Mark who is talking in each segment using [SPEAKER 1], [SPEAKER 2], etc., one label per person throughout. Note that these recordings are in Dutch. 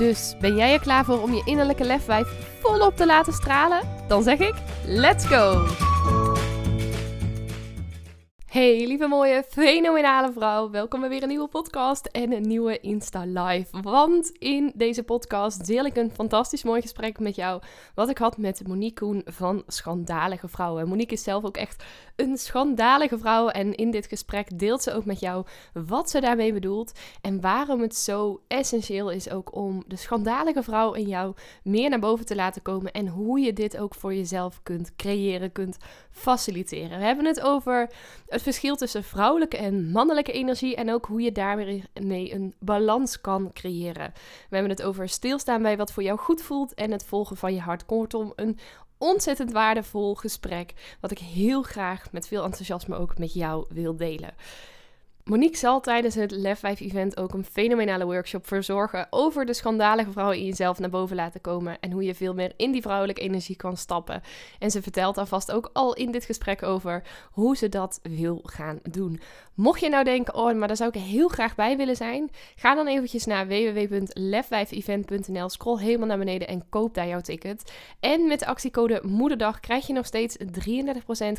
[SPEAKER 1] Dus ben jij er klaar voor om je innerlijke lefwijf volop te laten stralen? Dan zeg ik: let's go! Hey lieve mooie fenomenale vrouw, welkom bij weer een nieuwe podcast en een nieuwe Insta Live. Want in deze podcast deel ik een fantastisch mooi gesprek met jou wat ik had met Monique Koen van Schandalige Vrouwen. Monique is zelf ook echt een schandalige vrouw en in dit gesprek deelt ze ook met jou wat ze daarmee bedoelt en waarom het zo essentieel is ook om de schandalige vrouw in jou meer naar boven te laten komen en hoe je dit ook voor jezelf kunt creëren, kunt faciliteren. We hebben het over het verschil tussen vrouwelijke en mannelijke energie en ook hoe je daarmee een balans kan creëren. We hebben het over stilstaan bij wat voor jou goed voelt en het volgen van je hart. Kortom, een ontzettend waardevol gesprek wat ik heel graag met veel enthousiasme ook met jou wil delen. Monique zal tijdens het Lef 5 event ook een fenomenale workshop verzorgen over de schandalige vrouwen in jezelf naar boven laten komen en hoe je veel meer in die vrouwelijke energie kan stappen. En ze vertelt alvast ook al in dit gesprek over hoe ze dat wil gaan doen. Mocht je nou denken, oh, maar daar zou ik heel graag bij willen zijn, ga dan eventjes naar www.lef5event.nl, scroll helemaal naar beneden en koop daar jouw ticket. En met de actiecode Moederdag krijg je nog steeds 33%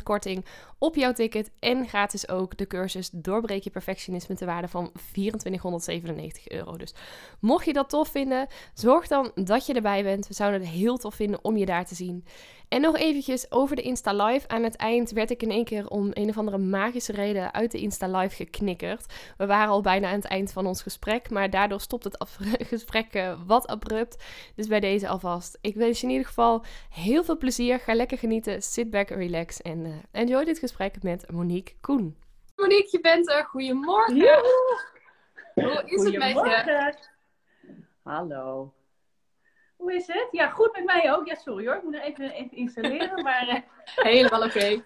[SPEAKER 1] korting op jouw ticket en gratis ook de cursus Doorbreek je perfectionisme te waarde van 2497 euro. Dus mocht je dat tof vinden, zorg dan dat je erbij bent. We zouden het heel tof vinden om je daar te zien. En nog eventjes over de Insta Live. Aan het eind werd ik in één keer om een of andere magische reden uit de Insta Live geknikkerd. We waren al bijna aan het eind van ons gesprek, maar daardoor stopt het gesprek uh, wat abrupt. Dus bij deze alvast. Ik wens je in ieder geval heel veel plezier. Ga lekker genieten. Sit back, relax en uh, enjoy dit gesprek met Monique Koen. Monique, je bent er. Goedemorgen. Hoe is het met je?
[SPEAKER 2] Hallo. Hoe is het? Ja, goed met mij ook. Ja, sorry hoor. Ik moet er even, even installeren. maar uh...
[SPEAKER 1] Helemaal oké. Okay.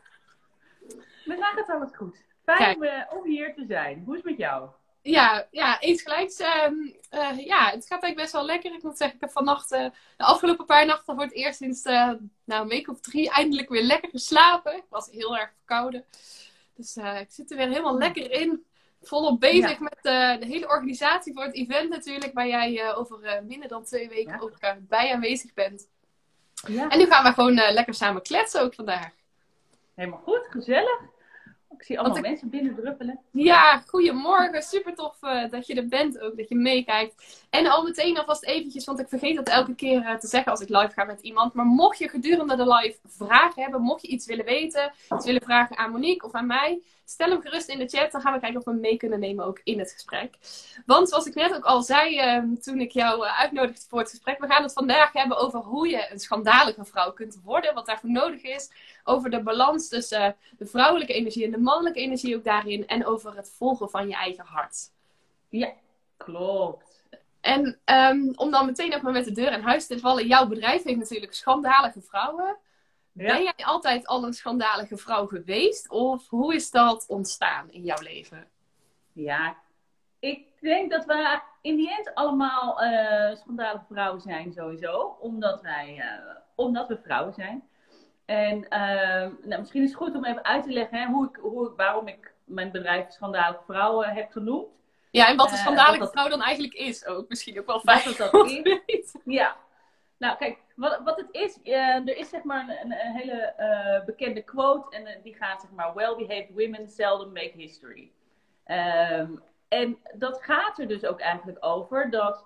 [SPEAKER 2] Met mij gaat alles goed. Fijn uh, om hier te zijn. Hoe is het met jou?
[SPEAKER 1] Ja, ja eens gelijks. Uh, ja, het gaat eigenlijk best wel lekker. Ik moet zeggen, ik heb vannacht, de afgelopen paar nachten voor het eerst sinds nou, een week of drie eindelijk weer lekker geslapen. Ik was heel erg verkouden. Dus uh, ik zit er weer helemaal lekker in. Volop bezig met uh, de hele organisatie voor het event natuurlijk. Waar jij uh, over minder dan twee weken ja. ook bij aanwezig bent. Ja. En nu gaan we gewoon lekker samen kletsen ook vandaag.
[SPEAKER 2] Helemaal goed, gezellig. Ik zie allemaal ik... mensen binnen druppelen.
[SPEAKER 1] Ja, goedemorgen. Super tof dat je er bent ook, dat je meekijkt. En al meteen alvast eventjes, want ik vergeet dat elke keer uh, te zeggen als ik live ga met iemand. Maar mocht je gedurende de live vragen hebben, mocht je iets willen weten, iets willen vragen aan Monique of aan mij, stel hem gerust in de chat. Dan gaan we kijken of we mee kunnen nemen ook in het gesprek. Want zoals ik net ook al zei uh, toen ik jou uitnodigde voor het gesprek, we gaan het vandaag hebben over hoe je een schandalige vrouw kunt worden, wat daarvoor nodig is. Over de balans tussen de vrouwelijke energie en de mannelijke energie ook daarin. En over het volgen van je eigen hart.
[SPEAKER 2] Ja, klopt.
[SPEAKER 1] En um, om dan meteen ook maar met de deur in huis te vallen. Jouw bedrijf heeft natuurlijk schandalige vrouwen. Ja. Ben jij altijd al een schandalige vrouw geweest? Of hoe is dat ontstaan in jouw leven?
[SPEAKER 2] Ja, ik denk dat we in die end allemaal uh, schandalige vrouwen zijn sowieso. Omdat, wij, uh, omdat we vrouwen zijn. En uh, nou, misschien is het goed om even uit te leggen hè, hoe ik, hoe waarom ik mijn bedrijf Schandalige Vrouwen heb genoemd.
[SPEAKER 1] Ja, en wat een schandalige uh, vrouw dan eigenlijk is ook. Misschien ook wel fijn dat dat is.
[SPEAKER 2] Ja. Nou, kijk, wat, wat het is, uh, er is zeg maar een, een hele uh, bekende quote en die gaat zeg maar, well-behaved women seldom make history. Um, en dat gaat er dus ook eigenlijk over dat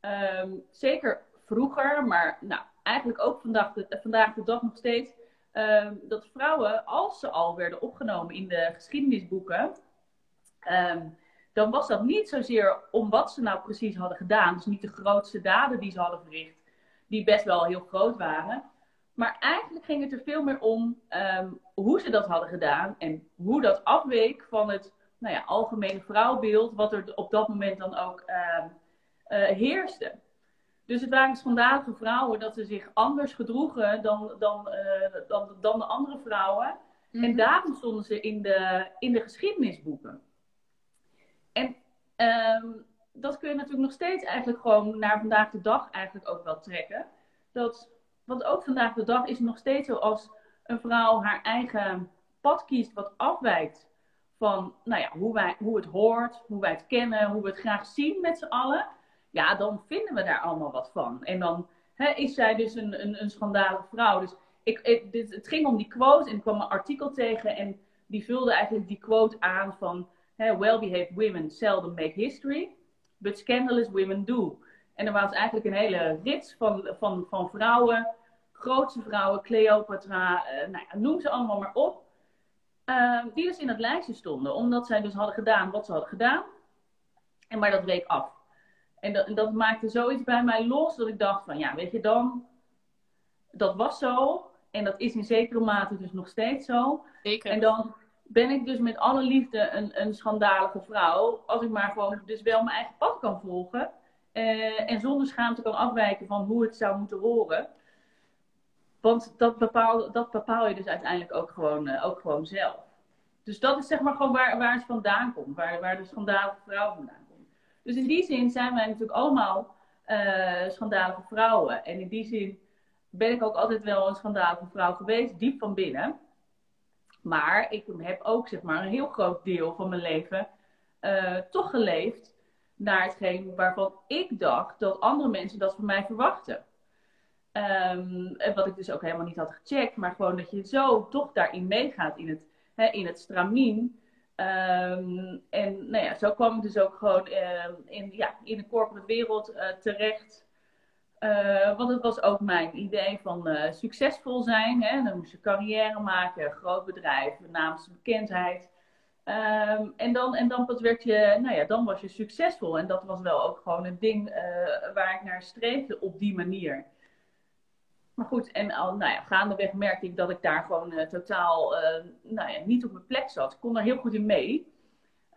[SPEAKER 2] um, zeker vroeger, maar nou, eigenlijk ook vandaag de, vandaag de dag nog steeds, um, dat vrouwen, als ze al werden opgenomen in de geschiedenisboeken, dan was dat niet zozeer om wat ze nou precies hadden gedaan. Dus niet de grootste daden die ze hadden verricht, die best wel heel groot waren. Maar eigenlijk ging het er veel meer om um, hoe ze dat hadden gedaan en hoe dat afweek van het nou ja, algemene vrouwbeeld, wat er op dat moment dan ook uh, heerste. Dus het waren schandalige vrouwen dat ze zich anders gedroegen dan, dan, uh, dan, dan de andere vrouwen. En
[SPEAKER 3] Mhm.
[SPEAKER 2] daarom stonden ze in de, in de geschiedenisboeken. En ehm, dat kun je natuurlijk nog steeds eigenlijk gewoon naar vandaag de dag eigenlijk ook wel trekken. Dat, want ook vandaag de dag is nog steeds zo als een vrouw haar eigen pad kiest wat afwijkt van nou ja, hoe, wij, hoe het hoort, hoe wij het kennen, hoe we het graag zien met z'n allen. Ja, dan vinden we daar allemaal wat van. En dan hè, is zij dus een, een, een schandalige vrouw. Dus ik, ik, dit, het ging om die quote en ik kwam een artikel tegen en die vulde eigenlijk die quote aan van well-behaved women seldom make history, but scandalous women do. En er was eigenlijk een hele rits van, van, van vrouwen, grootste vrouwen, Cleopatra, eh, nou ja, noem ze allemaal maar op, eh, die dus in het lijstje stonden, omdat zij dus hadden gedaan wat ze hadden gedaan. En maar dat week af. En dat, dat maakte zoiets bij mij los dat ik dacht van ja, weet je dan, dat was zo. En dat is in zekere mate dus nog steeds zo.
[SPEAKER 3] Zeker.
[SPEAKER 2] En dan ben ik dus met alle liefde een, een schandalige vrouw. Als ik maar gewoon dus wel mijn eigen pad kan volgen. eh, en zonder schaamte kan afwijken van hoe het zou moeten horen. Want dat bepaal, dat bepaal je dus uiteindelijk ook gewoon, eh, ook gewoon zelf. Dus dat is zeg maar gewoon waar, waar het vandaan komt. Waar, waar de schandalige vrouw vandaan komt. Dus in die zin zijn wij natuurlijk allemaal eh, schandalige vrouwen. En in die zin ben ik ook altijd wel een schandalige vrouw geweest, diep van binnen. Maar ik heb ook zeg maar, een heel groot deel van mijn leven eh, toch geleefd naar hetgeen waarvan ik dacht dat andere mensen dat van mij verwachten. Ehm, en wat ik dus ook helemaal niet had gecheckt, maar gewoon dat je zo toch daarin meegaat in het, hè, in het stramien. Ehm, en nou ja, zo kwam ik dus ook gewoon ehm, in, ja, in de corporate wereld eh, terecht. Eh, want het was ook mijn idee van eh, succesvol zijn. Hè? Dan moest je carrière maken, groot bedrijf, naamsbekendheid. Ehm en, dan, en dan werd je, nou ja, dan was je succesvol. En dat was wel ook gewoon een ding eh, waar ik naar streefde op die manier. Maar goed, en al, nou ja, gaandeweg merkte ik dat ik daar gewoon totaal nou ja, niet op mijn plek zat. Ik kon er heel goed in mee.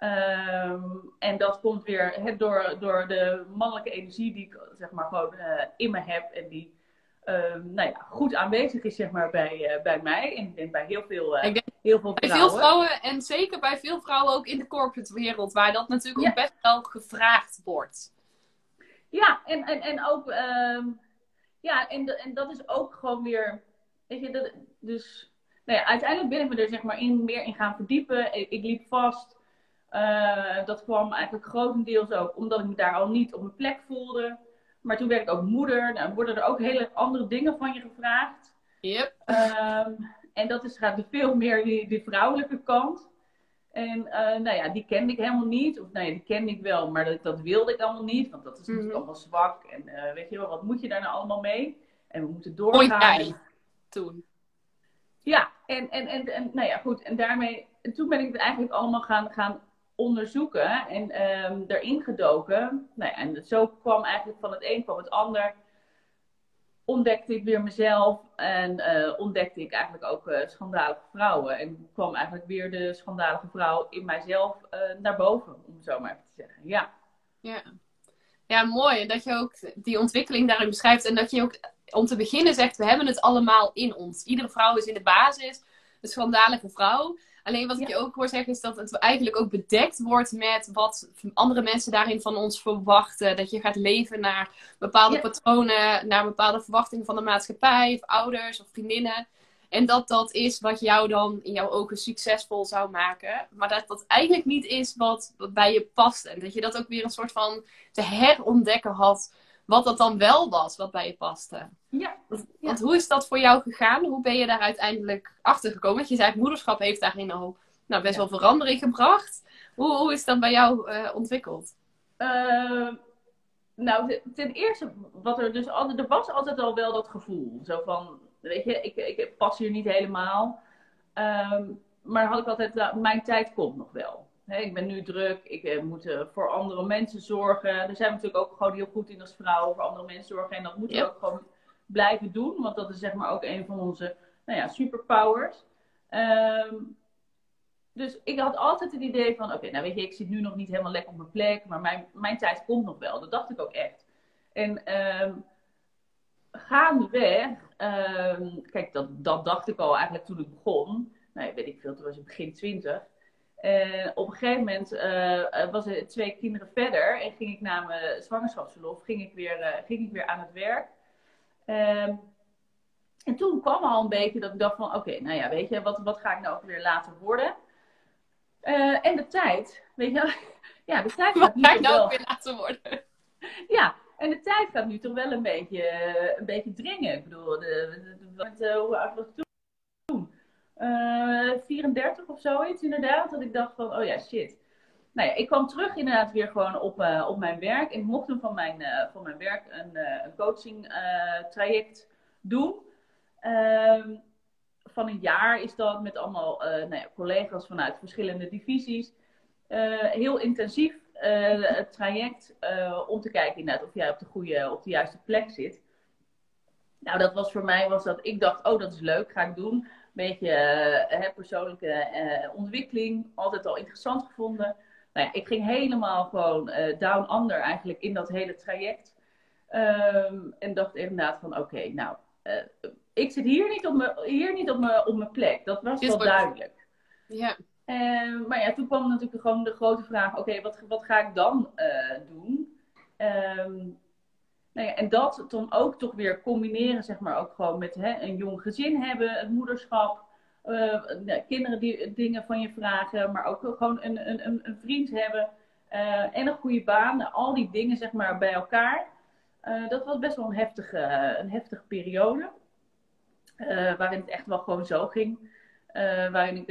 [SPEAKER 2] Ehm, en dat komt weer door, door de mannelijke energie die ik zeg maar gewoon eh, in me heb. En die ehm, nou ja, goed aanwezig is zeg maar bij, eh, bij mij. En ik denk bij heel veel,
[SPEAKER 3] Ik denk
[SPEAKER 2] heel veel
[SPEAKER 3] Bij
[SPEAKER 2] vrouwen.
[SPEAKER 3] veel vrouwen en zeker bij veel vrouwen ook in de corporate wereld, waar dat natuurlijk
[SPEAKER 2] Ja.
[SPEAKER 3] ook best wel gevraagd wordt.
[SPEAKER 2] Ja, en, en, en ook, ehm, ja, en, en dat is ook gewoon weer, weet je, dat, dus, nou ja, uiteindelijk ben ik me er zeg maar in, meer in gaan verdiepen. Ik, ik liep vast. Eh, dat kwam eigenlijk grotendeels ook omdat ik me daar al niet op mijn plek voelde. Maar toen werd ik ook moeder. Nou, worden er ook hele andere dingen van je gevraagd.
[SPEAKER 3] Yep.
[SPEAKER 2] Ehm, en dat is, gaat veel meer die, die vrouwelijke kant. En eh, nou ja, die kende ik helemaal niet. Of nou ja, die kende ik wel, maar dat, dat wilde ik allemaal niet. Want dat is natuurlijk
[SPEAKER 3] Mhm.
[SPEAKER 2] allemaal zwak. En eh, weet je wel, wat moet je daar nou allemaal mee? En we moeten doorgaan.
[SPEAKER 3] jij toen.
[SPEAKER 2] Ja, en, en, en, en nou ja, goed. En daarmee, en toen ben ik het eigenlijk allemaal gaan, gaan onderzoeken en ehm erin gedoken. Nou ja, en zo kwam eigenlijk van het een kwam het ander. Ontdekte ik weer mezelf en eh, ontdekte ik eigenlijk ook eh, schandalige vrouwen. En kwam eigenlijk weer de schandalige vrouw in mijzelf eh, naar boven, om het zo maar even te zeggen. Ja,
[SPEAKER 3] Ja. ja, mooi. Dat je ook die ontwikkeling daarin beschrijft. En dat je ook om te beginnen zegt, we hebben het allemaal in ons. Iedere vrouw is in de basis een schandalige vrouw. Alleen wat ik je ook hoor zeggen is dat het eigenlijk ook bedekt wordt met wat andere mensen daarin van ons verwachten. Dat je gaat leven naar bepaalde patronen, naar bepaalde verwachtingen van de maatschappij, of ouders of vriendinnen. En dat dat is wat jou dan in jouw ogen succesvol zou maken. Maar dat dat eigenlijk niet is wat, wat bij je past. En dat je dat ook weer een soort van te herontdekken had. Wat dat dan wel was, wat bij je paste.
[SPEAKER 2] ja.
[SPEAKER 3] Want,
[SPEAKER 2] Ja.
[SPEAKER 3] want hoe is dat voor jou gegaan? Hoe ben je daar uiteindelijk achter gekomen? Want je zei, moederschap heeft daarin al nou, best
[SPEAKER 2] Ja.
[SPEAKER 3] wel verandering gebracht. Hoe, hoe is dat bij jou eh, ontwikkeld?
[SPEAKER 2] Eh, nou, ten- ten eerste, wat er dus altijd, er was altijd al wel dat gevoel. Zo van, weet je, ik, ik pas hier niet helemaal. Ehm, maar had ik altijd, nou, mijn tijd komt nog wel. Ik ben nu druk, ik eh, moet eh, voor andere mensen zorgen. Daar zijn we natuurlijk ook gewoon heel goed in als vrouw, voor andere mensen zorgen. En dat moeten
[SPEAKER 3] Ja.
[SPEAKER 2] we ook gewoon blijven doen, want dat is zeg maar ook een van onze nou ja, superpowers. Ehm, dus ik had altijd het idee van, oké, nou weet je, ik zit nu nog niet helemaal lekker op mijn plek, maar mijn, mijn tijd komt nog wel. Dat dacht ik ook echt. En ehm, gaandeweg, um, kijk, dat, dat dacht ik al eigenlijk toen ik begon. Nou, weet ik veel, toen was ik begin twintig. En op een gegeven moment uh, was er twee kinderen verder en ging ik na mijn zwangerschapsverlof ging ik weer, uh, ging ik weer aan het werk. Um, en toen kwam al een beetje dat ik dacht van oké, nou ja, weet je, wat, wat ga ik nou ook weer later worden? Uh, en de tijd, weet je, ja, de tijd
[SPEAKER 3] gaat nu toch nou wel... weer laten worden?
[SPEAKER 2] Ja, en de tijd gaat nu toch wel een beetje, een beetje dringen. Ik bedoel, de, de, de, hoe oud was ik toen? Uh, 34 of zoiets inderdaad. Dat ik dacht van, oh ja, shit. Nou ja, ik kwam terug inderdaad weer gewoon op, uh, op mijn werk. Ik mocht van mijn, uh, van mijn werk een, een coaching traject doen. Um, van een jaar is dat met allemaal nou ja, collega's vanuit verschillende divisies. heel intensief het traject om te kijken inderdaad of jij op de, goede, op de juiste plek zit. Nou, dat was voor mij was dat ik dacht, oh, dat is leuk, ga ik doen beetje uh, persoonlijke uh, ontwikkeling. Altijd al interessant gevonden. Nou ja, ik ging helemaal gewoon uh, down under eigenlijk in dat hele traject. Um, en dacht inderdaad van oké, okay, nou, ik zit hier niet op mijn, hier niet op mijn, op mijn plek. Dat was wel duidelijk.
[SPEAKER 3] Ja.
[SPEAKER 2] Uh, maar ja, toen kwam natuurlijk gewoon de grote vraag: oké, okay, wat, wat ga ik dan uh, doen? Um, nou en dat dan ook toch weer combineren, zeg maar, ook gewoon met hè, een jong gezin hebben, het moederschap, uh, kinderen die dingen van je vragen, maar ook gewoon een, een, een vriend hebben uh, en een goede baan. Al die dingen, zeg maar, bij elkaar. Uh, dat was best wel een heftige, een heftige periode. waarin het echt wel gewoon zo ging. waarin ik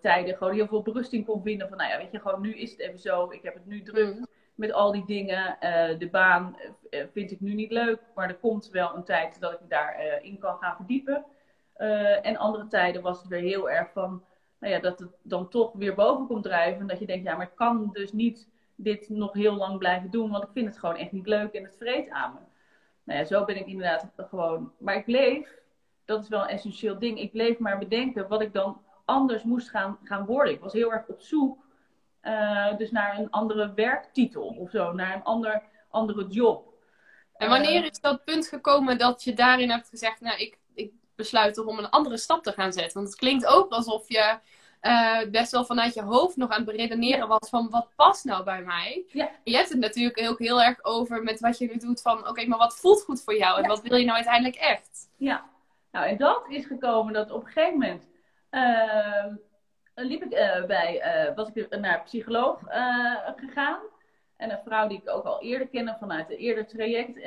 [SPEAKER 2] tijden gewoon heel veel berusting kon vinden. Van nou ja, weet je, gewoon nu is het even zo. Ik heb het nu druk. Mm met al die dingen. Uh, de baan uh, vind ik nu niet leuk, maar er komt wel een tijd dat ik me daarin uh, in kan gaan verdiepen. en andere tijden was het weer heel erg van, nou ja, dat het dan toch weer boven komt drijven. En dat je denkt, ja, maar ik kan dus niet dit nog heel lang blijven doen, want ik vind het gewoon echt niet leuk en het vreet aan me. Nou ja, zo ben ik inderdaad gewoon. Maar ik bleef, dat is wel een essentieel ding, ik bleef maar bedenken wat ik dan anders moest gaan, gaan worden. Ik was heel erg op zoek uh, dus naar een andere werktitel of zo, naar een ander, andere job.
[SPEAKER 3] En wanneer uh, is dat punt gekomen dat je daarin hebt gezegd, nou, ik, ik besluit om een andere stap te gaan zetten? Want het klinkt ook alsof je uh, best wel vanuit je hoofd nog aan het beredeneren was van wat past nou bij mij.
[SPEAKER 2] Ja.
[SPEAKER 3] Je hebt het natuurlijk ook heel erg over met wat je nu doet van oké, okay, maar wat voelt goed voor jou en ja. wat wil je nou uiteindelijk echt?
[SPEAKER 2] Ja, nou en dat is gekomen dat op een gegeven moment ehm, liep ik uh, bij, uh, was ik naar een psycholoog gegaan. En een vrouw die ik ook al eerder kende vanuit een eerder traject,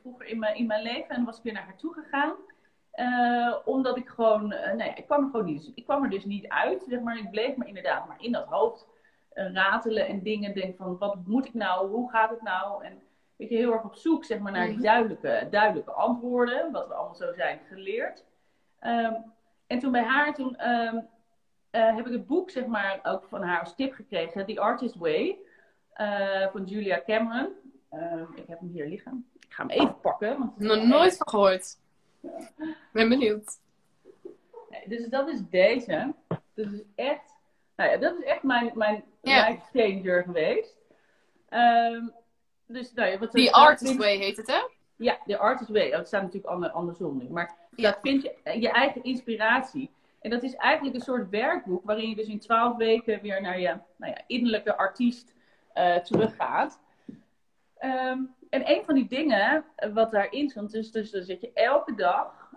[SPEAKER 2] vroeger in mijn, in mijn leven. En was ik weer naar haar toe gegaan. omdat ik gewoon, nee, ik kwam er gewoon niet, ik kwam er dus niet uit, zeg maar. Ik bleef maar inderdaad maar in dat hoofd ratelen en dingen. Denk van, wat moet ik nou? Hoe gaat het nou? En weet je, heel erg op zoek, zeg maar, naar die mhm. duidelijke, duidelijke antwoorden. Wat we allemaal zo zijn geleerd. Um, en toen bij haar, toen... Um, uh, heb ik het boek, zeg maar, ook van haar als tip gekregen. The Artist Way. Uh, van Julia Cameron. Uh, ik heb hem hier liggen. Ik ga hem even pakken. Want
[SPEAKER 3] Nog nooit van gehoord. Ja. Ben benieuwd.
[SPEAKER 2] Nee, dus dat is deze. Dat is echt, nou ja, dat is echt mijn, mijn yeah. life changer geweest. Um, dus, nou ja, wat
[SPEAKER 3] The Artist Way heet het, hè?
[SPEAKER 2] Ja, The Artist Way. Dat staat natuurlijk ander, andersom nu. Maar ja. dat vind je je eigen inspiratie. En dat is eigenlijk een soort werkboek waarin je dus in twaalf weken weer naar je nou ja, innerlijke artiest uh, teruggaat. Um, en een van die dingen eh, wat daarin stond, dus, dus, dus dat je elke dag,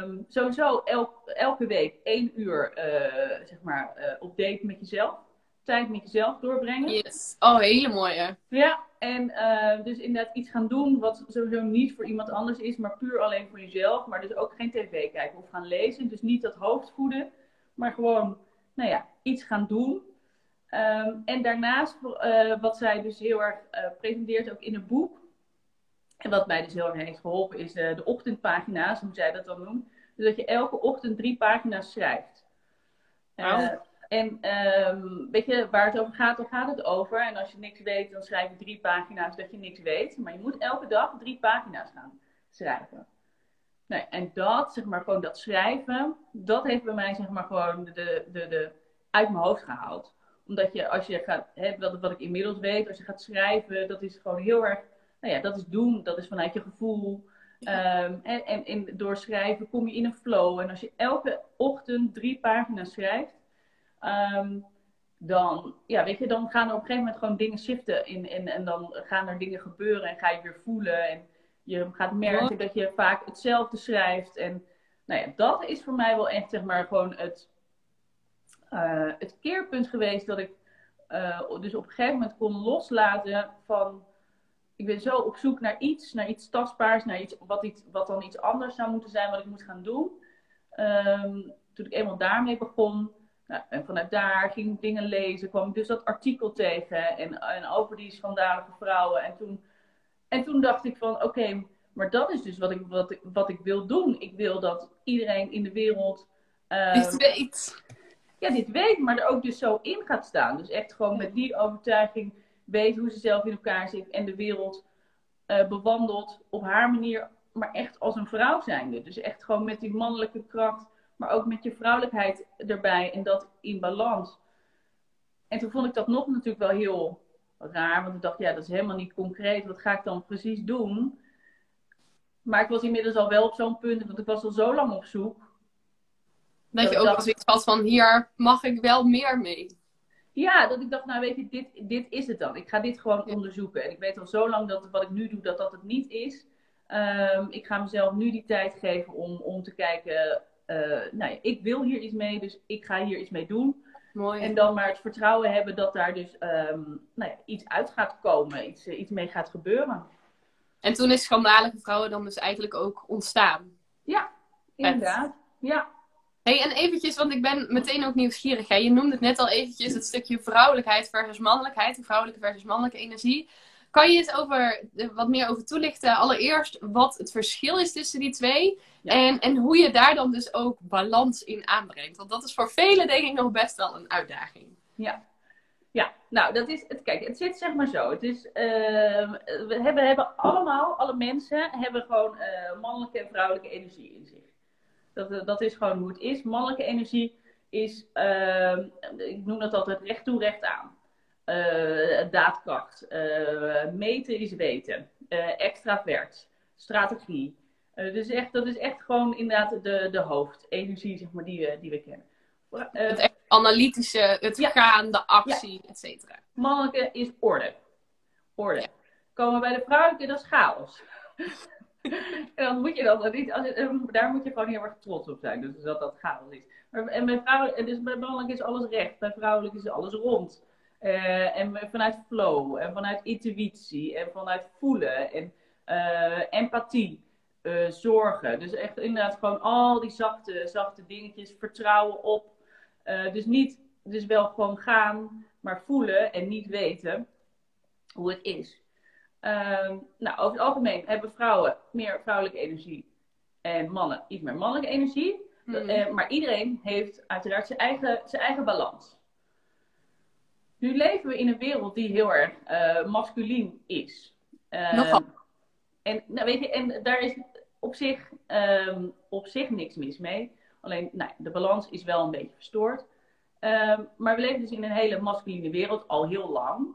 [SPEAKER 2] um, sowieso elk, elke week één uur uh, zeg maar, op date met jezelf. Tijd met jezelf doorbrengen.
[SPEAKER 3] Yes. Oh, hele mooie.
[SPEAKER 2] Ja, en uh, dus inderdaad iets gaan doen wat sowieso niet voor iemand anders is, maar puur alleen voor jezelf. Maar dus ook geen tv kijken of gaan lezen. Dus niet dat hoofd voeden, maar gewoon, nou ja, iets gaan doen. Um, en daarnaast, uh, wat zij dus heel erg uh, presenteert ook in een boek. En wat mij dus heel erg heeft geholpen is de ochtendpagina's, hoe zij dat dan noemt. Dus dat je elke ochtend drie pagina's schrijft.
[SPEAKER 3] Wow.
[SPEAKER 2] En um, weet je, waar het over gaat, dan gaat het over. En als je niks weet, dan schrijf je drie pagina's dat je niks weet. Maar je moet elke dag drie pagina's gaan schrijven. Nee, en dat, zeg maar, gewoon dat schrijven, dat heeft bij mij, zeg maar, gewoon de, de, de, uit mijn hoofd gehaald. Omdat je, als je gaat, hè, wat, wat ik inmiddels weet, als je gaat schrijven, dat is gewoon heel erg, nou ja, dat is doen, dat is vanuit je gevoel. Ehm, en, en, en door schrijven kom je in een flow. En als je elke ochtend drie pagina's schrijft, ehm, dan, ja, weet je, dan gaan er op een gegeven moment gewoon dingen shiften. In, in, en dan gaan er dingen gebeuren en ga je weer voelen. En je gaat merken dat je vaak hetzelfde schrijft. En nou ja, dat is voor mij wel echt, zeg maar, gewoon het, uh, het keerpunt geweest dat ik uh, dus op een gegeven moment kon loslaten van. Ik ben zo op zoek naar iets, naar iets tastbaars, naar iets wat, iets, wat dan iets anders zou moeten zijn, wat ik moet gaan doen. Um, toen ik eenmaal daarmee begon, nou, en vanuit daar ging ik dingen lezen, kwam ik dus dat artikel tegen en, en over die schandalige vrouwen. En toen, en toen dacht ik van, oké, maar dat is dus wat ik, wat, ik, wat ik wil doen. Ik wil dat iedereen in de wereld...
[SPEAKER 3] Uh, dit weet.
[SPEAKER 2] Ja, dit weet, maar er ook dus zo in gaat staan. Dus echt gewoon met die overtuiging weet hoe ze zelf in elkaar zit en de wereld uh, bewandelt op haar manier, maar echt als een vrouw zijnde. Dus echt gewoon met die mannelijke kracht maar ook met je vrouwelijkheid erbij en dat in balans. En toen vond ik dat nog natuurlijk wel heel raar, want ik dacht, ja, dat is helemaal niet concreet. Wat ga ik dan precies doen? Maar ik was inmiddels al wel op zo'n punt, want ik was al zo lang op zoek.
[SPEAKER 3] Dat, je ook dacht, zoiets had van, hier mag ik wel meer mee.
[SPEAKER 2] Ja, dat ik dacht, nou weet je, dit, dit is het dan. Ik ga dit gewoon onderzoeken. En ik weet al zo lang dat wat ik nu doe, dat dat het niet is. Um, ik ga mezelf nu die tijd geven om, om te kijken nou ja, ik wil hier iets mee, dus ik ga hier iets mee doen.
[SPEAKER 3] Mooi.
[SPEAKER 2] En dan maar het vertrouwen hebben dat daar dus um, nou ja, iets uit gaat komen, iets, uh, iets mee gaat gebeuren.
[SPEAKER 3] En toen is Schandalige Vrouwen dan dus eigenlijk ook ontstaan.
[SPEAKER 2] Ja, inderdaad. Ja.
[SPEAKER 3] Hey, en eventjes, want ik ben meteen ook nieuwsgierig. Hè? Je noemde het net al eventjes het stukje vrouwelijkheid versus mannelijkheid. Vrouwelijke versus mannelijke energie. Kan je eens over, eh, wat meer over toelichten? Allereerst wat het verschil is tussen die twee. En, en hoe je daar dan dus ook balans in aanbrengt. Want dat is voor velen denk ik nog best wel een uitdaging.
[SPEAKER 2] Ja, ja, nou, dat is het. Kijk, het zit zeg maar zo. Het is, uh, we hebben, hebben allemaal, alle mensen hebben gewoon uh, mannelijke en vrouwelijke energie in zich. Dat, dat is gewoon hoe het is. Mannelijke energie is, uh, ik noem dat altijd recht toe, recht aan. Daadkracht. meten is weten. extravert. Strategie. Dus echt, dat is echt gewoon inderdaad de, de hoofdenergie, zeg maar, die we, die we kennen.
[SPEAKER 3] Het echt analytische, het ja. gaan, de actie, ja. et cetera.
[SPEAKER 2] Mannelijke is orde. Orde. Ja. Komen bij de vrouwelijke, dat is chaos. en dan moet je dan niet, daar moet je gewoon heel erg trots op zijn, dus dat dat chaos is. Maar, en bij vrouwelijk, dus bij mannelijk is alles recht, bij vrouwelijk is alles rond. Uh, en vanuit flow, en vanuit intuïtie, en vanuit voelen, en empathie. Uh, zorgen. Dus echt inderdaad gewoon al die zachte, zachte dingetjes, vertrouwen op. Uh, dus niet, dus wel gewoon gaan, maar voelen en niet weten hoe het is. Uh, nou, over het algemeen hebben vrouwen meer vrouwelijke energie en mannen iets meer mannelijke energie. Mm. maar iedereen heeft uiteraard zijn eigen, zijn eigen balans. Nu leven we in een wereld die heel erg masculien is.
[SPEAKER 3] Nogal.
[SPEAKER 2] En, nou, weet je, en daar is op zich, um, op zich niks mis mee. Alleen nou, de balans is wel een beetje verstoord. Um, maar we leven dus in een hele masculine wereld al heel lang.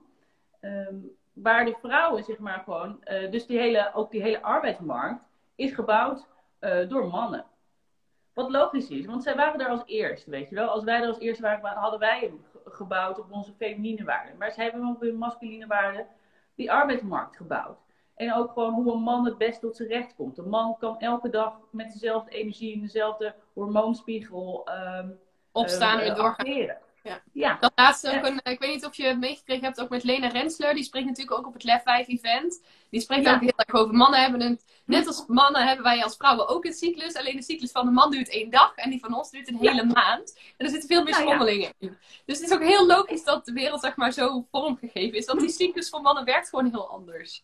[SPEAKER 2] Um, waar de vrouwen, zeg maar gewoon, uh, dus die hele, ook die hele arbeidsmarkt is gebouwd uh, door mannen. Wat logisch is, want zij waren er als eerste, weet je wel. Als wij er als eerste waren, hadden wij hem gebouwd op onze feminine waarden. Maar zij hebben op hun masculine waarden die arbeidsmarkt gebouwd. En ook gewoon hoe een man het best tot zijn recht komt. Een man kan elke dag met dezelfde energie en dezelfde hormoonspiegel um,
[SPEAKER 3] opstaan en uh, doorgaan. Ja. ja. Dat laatste ook een, ik weet niet of je het meegekregen hebt, ook met Lena Rensler. Die spreekt natuurlijk ook op het Lef 5 event. Die spreekt ja. ook heel erg over mannen hebben het. Net als mannen hebben wij als vrouwen ook een cyclus. Alleen de cyclus van de man duurt één dag en die van ons duurt een hele ja. maand. En er zitten veel meer schommelingen in. Dus het is ook heel logisch dat de wereld zeg maar zo vormgegeven is. Want die cyclus van mannen werkt gewoon heel anders.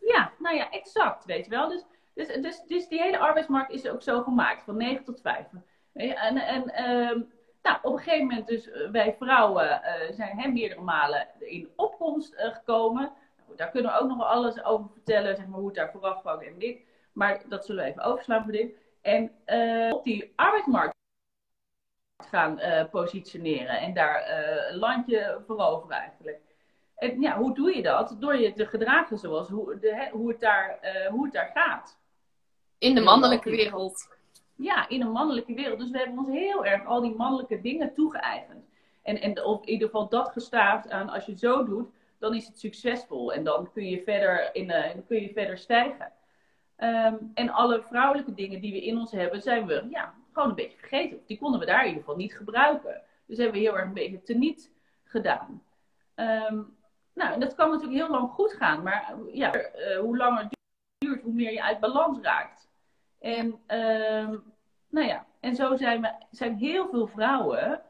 [SPEAKER 2] Ja, nou ja, exact, weet je wel. Dus, dus, dus, dus die hele arbeidsmarkt is ook zo gemaakt, van 9 tot 5. En, en um, nou, op een gegeven moment dus eh, wij vrouwen uh, zijn hè, meerdere malen in opkomst uh, gekomen. Nou, daar kunnen we ook nog wel alles over vertellen, zeg maar, hoe het daar vooraf kwam en dit. Maar dat zullen we even overslaan voor dit. En op die arbeidsmarkt gaan positioneren en daar een landje veroveren eigenlijk. En ja, hoe doe je dat? Door je te gedragen zoals hoe, de, hoe, het, daar, uh, hoe het daar gaat.
[SPEAKER 3] In de mannelijke wereld.
[SPEAKER 2] Ja, in een mannelijke wereld. Dus we hebben ons heel erg al die mannelijke dingen toegeëigend. En, en of in ieder geval dat gestaafd aan als je zo doet, dan is het succesvol. En dan kun je verder, in, uh, kun je verder stijgen. Ehm, en alle vrouwelijke dingen die we in ons hebben, zijn we ja, gewoon een beetje vergeten. Die konden we daar in ieder geval niet gebruiken. Dus hebben we heel erg een beetje teniet gedaan. Ehm, nou, en dat kan natuurlijk heel lang goed gaan. Maar ja, uh, hoe langer het duurt, hoe meer je uit balans raakt. En, uh, nou ja, en zo zijn, we, zijn heel veel vrouwen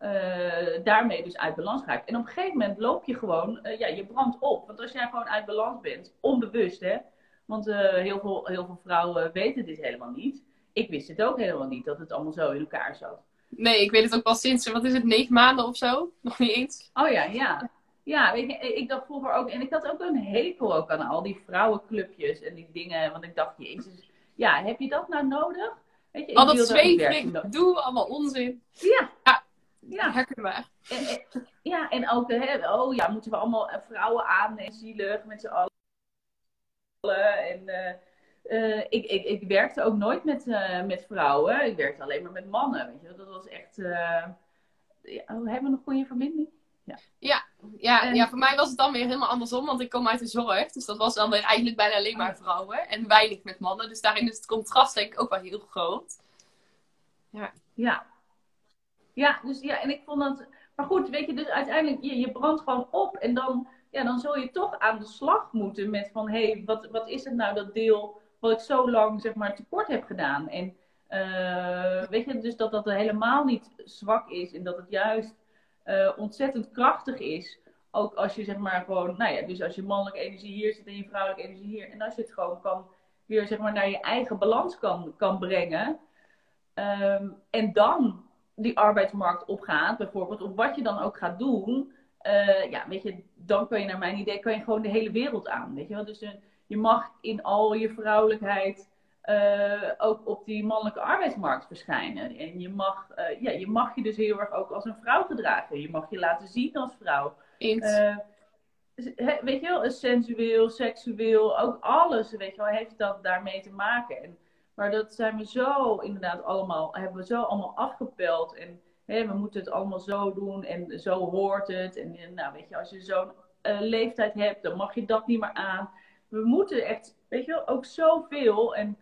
[SPEAKER 2] uh, daarmee dus uit balans geraakt. En op een gegeven moment loop je gewoon, uh, ja, je brandt op. Want als jij gewoon uit balans bent, onbewust hè. Want uh, heel, veel, heel veel vrouwen weten dit helemaal niet. Ik wist het ook helemaal niet, dat het allemaal zo in elkaar zat.
[SPEAKER 3] Nee, ik weet het ook pas sinds, wat is het, negen maanden of zo? Nog niet eens.
[SPEAKER 2] Oh ja, ja. Ja, weet je, ik dacht vroeger ook, en ik had ook een hekel ook aan al die vrouwenclubjes en die dingen. Want ik dacht, jezus, ja, heb je dat nou nodig?
[SPEAKER 3] Weet je, al dat zweverig, doe allemaal onzin.
[SPEAKER 2] Ja.
[SPEAKER 3] ja. Ja, herkenbaar.
[SPEAKER 2] En, en, ja, en ook, hè, oh ja, moeten we allemaal vrouwen aannemen, zielig met z'n allen. En uh, uh, ik, ik, ik werkte ook nooit met, uh, met vrouwen, ik werkte alleen maar met mannen. Weet je, dat was echt. Ja, oh, hebben we een goede verbinding?
[SPEAKER 3] Ja. Ja, ja, en... ja, voor mij was het dan weer helemaal andersom, want ik kom uit de zorg. Dus dat was dan weer eigenlijk bijna alleen maar vrouwen en weinig met mannen. Dus daarin is het contrast denk ik ook wel heel groot.
[SPEAKER 2] Ja. Ja, ja, dus ja, en ik vond dat. Maar goed, weet je, dus uiteindelijk, je, je brandt gewoon op. En dan, ja, dan zul je toch aan de slag moeten met van hé, hey, wat, wat is het nou dat deel wat ik zo lang zeg maar tekort heb gedaan? En uh, weet je, dus dat dat helemaal niet zwak is en dat het juist uh, ontzettend krachtig is. Ook als je zeg maar gewoon, nou ja, dus als je mannelijke energie hier zit en je vrouwelijke energie hier. En als je het gewoon kan, weer zeg maar naar je eigen balans kan, kan brengen. Um, en dan die arbeidsmarkt opgaat, bijvoorbeeld, of wat je dan ook gaat doen, uh, ja, weet je, dan kun je naar mijn idee, kan je gewoon de hele wereld aan, weet je wel. Dus uh, je mag in al je vrouwelijkheid uh, ook op die mannelijke arbeidsmarkt verschijnen. En je mag, ja, je mag je dus heel erg ook als een vrouw gedragen. Je mag je laten zien als vrouw. weet je wel, sensueel, seksueel, ook alles, weet je wel, heeft dat daarmee te maken. En maar dat zijn we zo inderdaad allemaal, hebben we zo allemaal afgepeld. En hè, we moeten het allemaal zo doen en zo hoort het. En, nou, weet je, als je zo'n leeftijd hebt, dan mag je dat niet meer aan. We moeten echt, weet je wel, ook zoveel. En,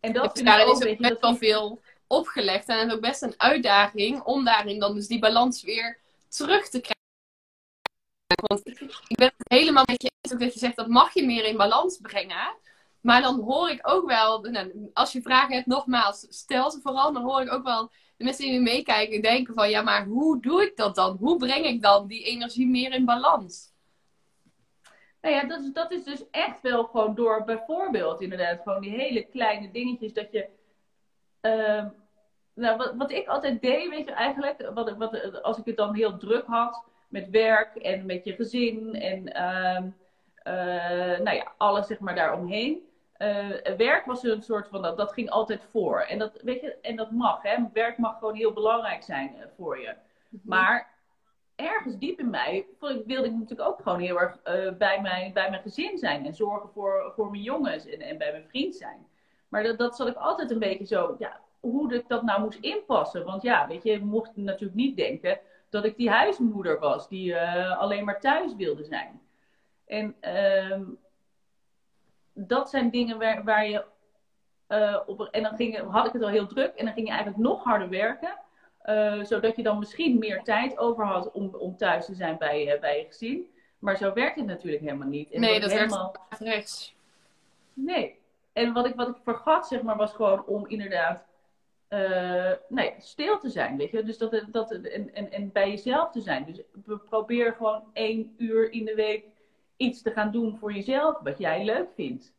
[SPEAKER 2] en dat
[SPEAKER 3] ook, is ook best wel veel opgelegd. En het is ook best een uitdaging om daarin dan dus die balans weer terug te krijgen. Want ik ben het helemaal met je eens ook dat je zegt dat mag je meer in balans brengen. Maar dan hoor ik ook wel, nou, als je vragen hebt, nogmaals, stel ze vooral. Dan hoor ik ook wel de mensen die meekijken denken van, ja, maar hoe doe ik dat dan? Hoe breng ik dan die energie meer in balans?
[SPEAKER 2] Nou ja, dat is, dat is dus echt wel gewoon door bijvoorbeeld inderdaad gewoon die hele kleine dingetjes dat je... Uh, nou, wat, wat ik altijd deed, weet je eigenlijk, wat, wat, als ik het dan heel druk had met werk en met je gezin en uh, uh, nou ja, alles zeg maar daaromheen. Uh, werk was een soort van, dat, dat ging altijd voor. En dat, weet je, en dat mag, hè. Werk mag gewoon heel belangrijk zijn uh, voor je. Mm-hmm. Maar ergens diep in mij wilde ik natuurlijk ook gewoon heel erg uh, bij, mijn, bij mijn gezin zijn. En zorgen voor, voor mijn jongens en, en bij mijn vriend zijn. Maar dat, dat zat ik altijd een beetje zo, ja, hoe ik dat nou moest inpassen. Want ja, weet je, mocht natuurlijk niet denken dat ik die huismoeder was die alleen maar thuis wilde zijn. En uh, dat zijn dingen waar, waar je uh, op. En dan ging, had ik het al heel druk en dan ging je eigenlijk nog harder werken. Uh, zodat je dan misschien meer tijd over had om, om thuis te zijn bij, uh, bij je gezin. Maar zo werkt het natuurlijk helemaal niet.
[SPEAKER 3] En nee, dat helemaal... werkt rechts.
[SPEAKER 2] Nee. En wat ik, wat ik vergat, zeg maar, was gewoon om inderdaad nee, stil te zijn. Weet je? Dus dat, dat, en, en, en bij jezelf te zijn. Dus probeer gewoon één uur in de week iets te gaan doen voor jezelf wat jij leuk vindt.